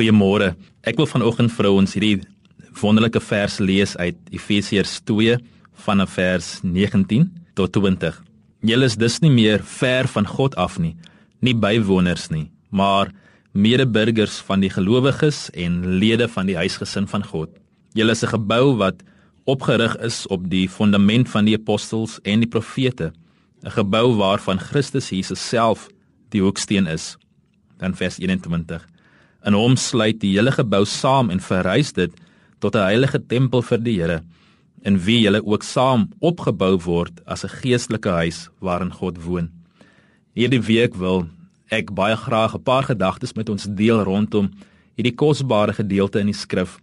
Goeiemôre. Ek wil vanoggend vir ons hierdie wonderlike vers lees uit Efesiërs 2 vanaf vers 19 tot 20. Julle is dus nie meer ver van God af nie, nie bywoners nie, maar medeburgers van die gelowiges en lede van die huisgesin van God. Julle is 'n gebou wat opgerig is op die fundament van die apostels en die profete, 'n gebou waarvan Christus Jesus self die hoeksteen is. Dan vers 21. In hom sluit die hele gebou saam en verrys dit tot 'n heilige tempel vir die Here, in wie julle ook saam opgebou word as 'n geestelike huis waarin God woon. Hierdie week wil ek baie graag 'n paar gedagtes met ons deel rondom hierdie kosbare gedeelte in die skrif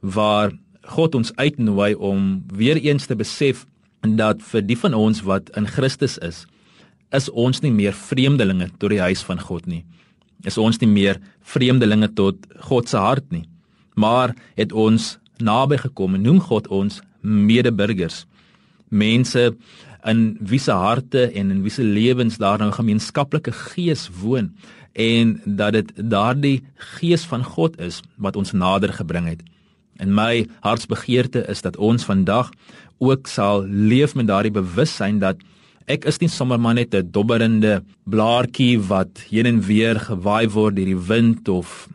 waar God ons uitnooi om weer eens te besef dat vir die van ons wat in Christus is, is ons nie meer vreemdelinge tot die huis van God nie is ons nie meer vreemdelinge tot God se hart nie, maar het ons naby gekom en noem God ons medeburgers. Mense in wie se harte en in wie se lewens daar nou gemeenskaplike gees woon en dat dit daardie gees van God is wat ons nader gebring het. En my hartsbegeerte is dat ons vandag ook sal leef met daardie bewussyn dat Ek is nie sommer maar net 'n dobberende blaartjie wat heen en weer gewaai word deur die wind of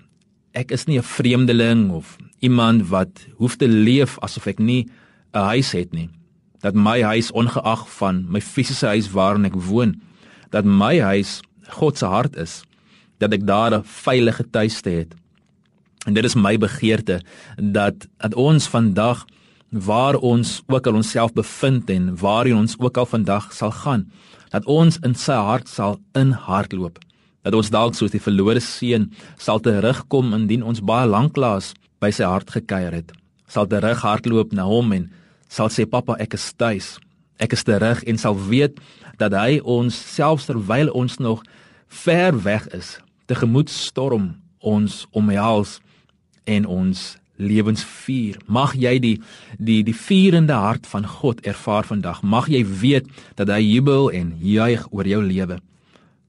ek is nie 'n vreemdeling of iemand wat hoef te leef asof ek nie 'n huis het nie. Dat my huis ongeag van my fisiese huis waarin ek woon, dat my huis God se hart is, dat ek daar 'n veilige tuiste het. En dit is my begeerte dat dat ons vandag waar ons ook al onsself bevind en waarheen ons ook al vandag sal gaan dat ons in sy hart sal inhardloop. Dat ons dalk soos die verlore seun sal terugkom indien ons baie lanklaas by sy hart gekuier het. Sal terug hardloop na hom en sal sê pappa ek is tuis. Ek is terug en sal weet dat hy ons selfs terwyl ons nog ver weg is tegemoet storm ons omhels en ons lewensvuur. Mag jy die die die vuurende hart van God ervaar vandag. Mag jy weet dat hy jubel en juig oor jou lewe.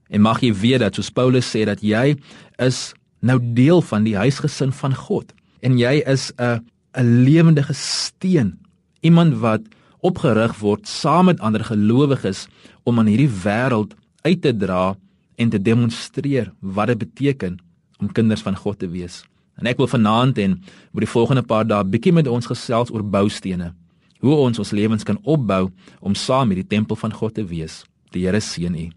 En mag jy weet dat soos Paulus sê dat jy is nou deel van die huisgesin van God en jy is 'n 'n lewende steen, iemand wat opgerig word saam met ander gelowiges om aan hierdie wêreld uit te dra en te demonstreer wat dit beteken om kinders van God te wees. En ek wil vanaand en oor die volgende paar dae bietjie met ons gesels oor boustene. Hoe ons ons lewens kan opbou om saam met die tempel van God te wees. Die Here seën u.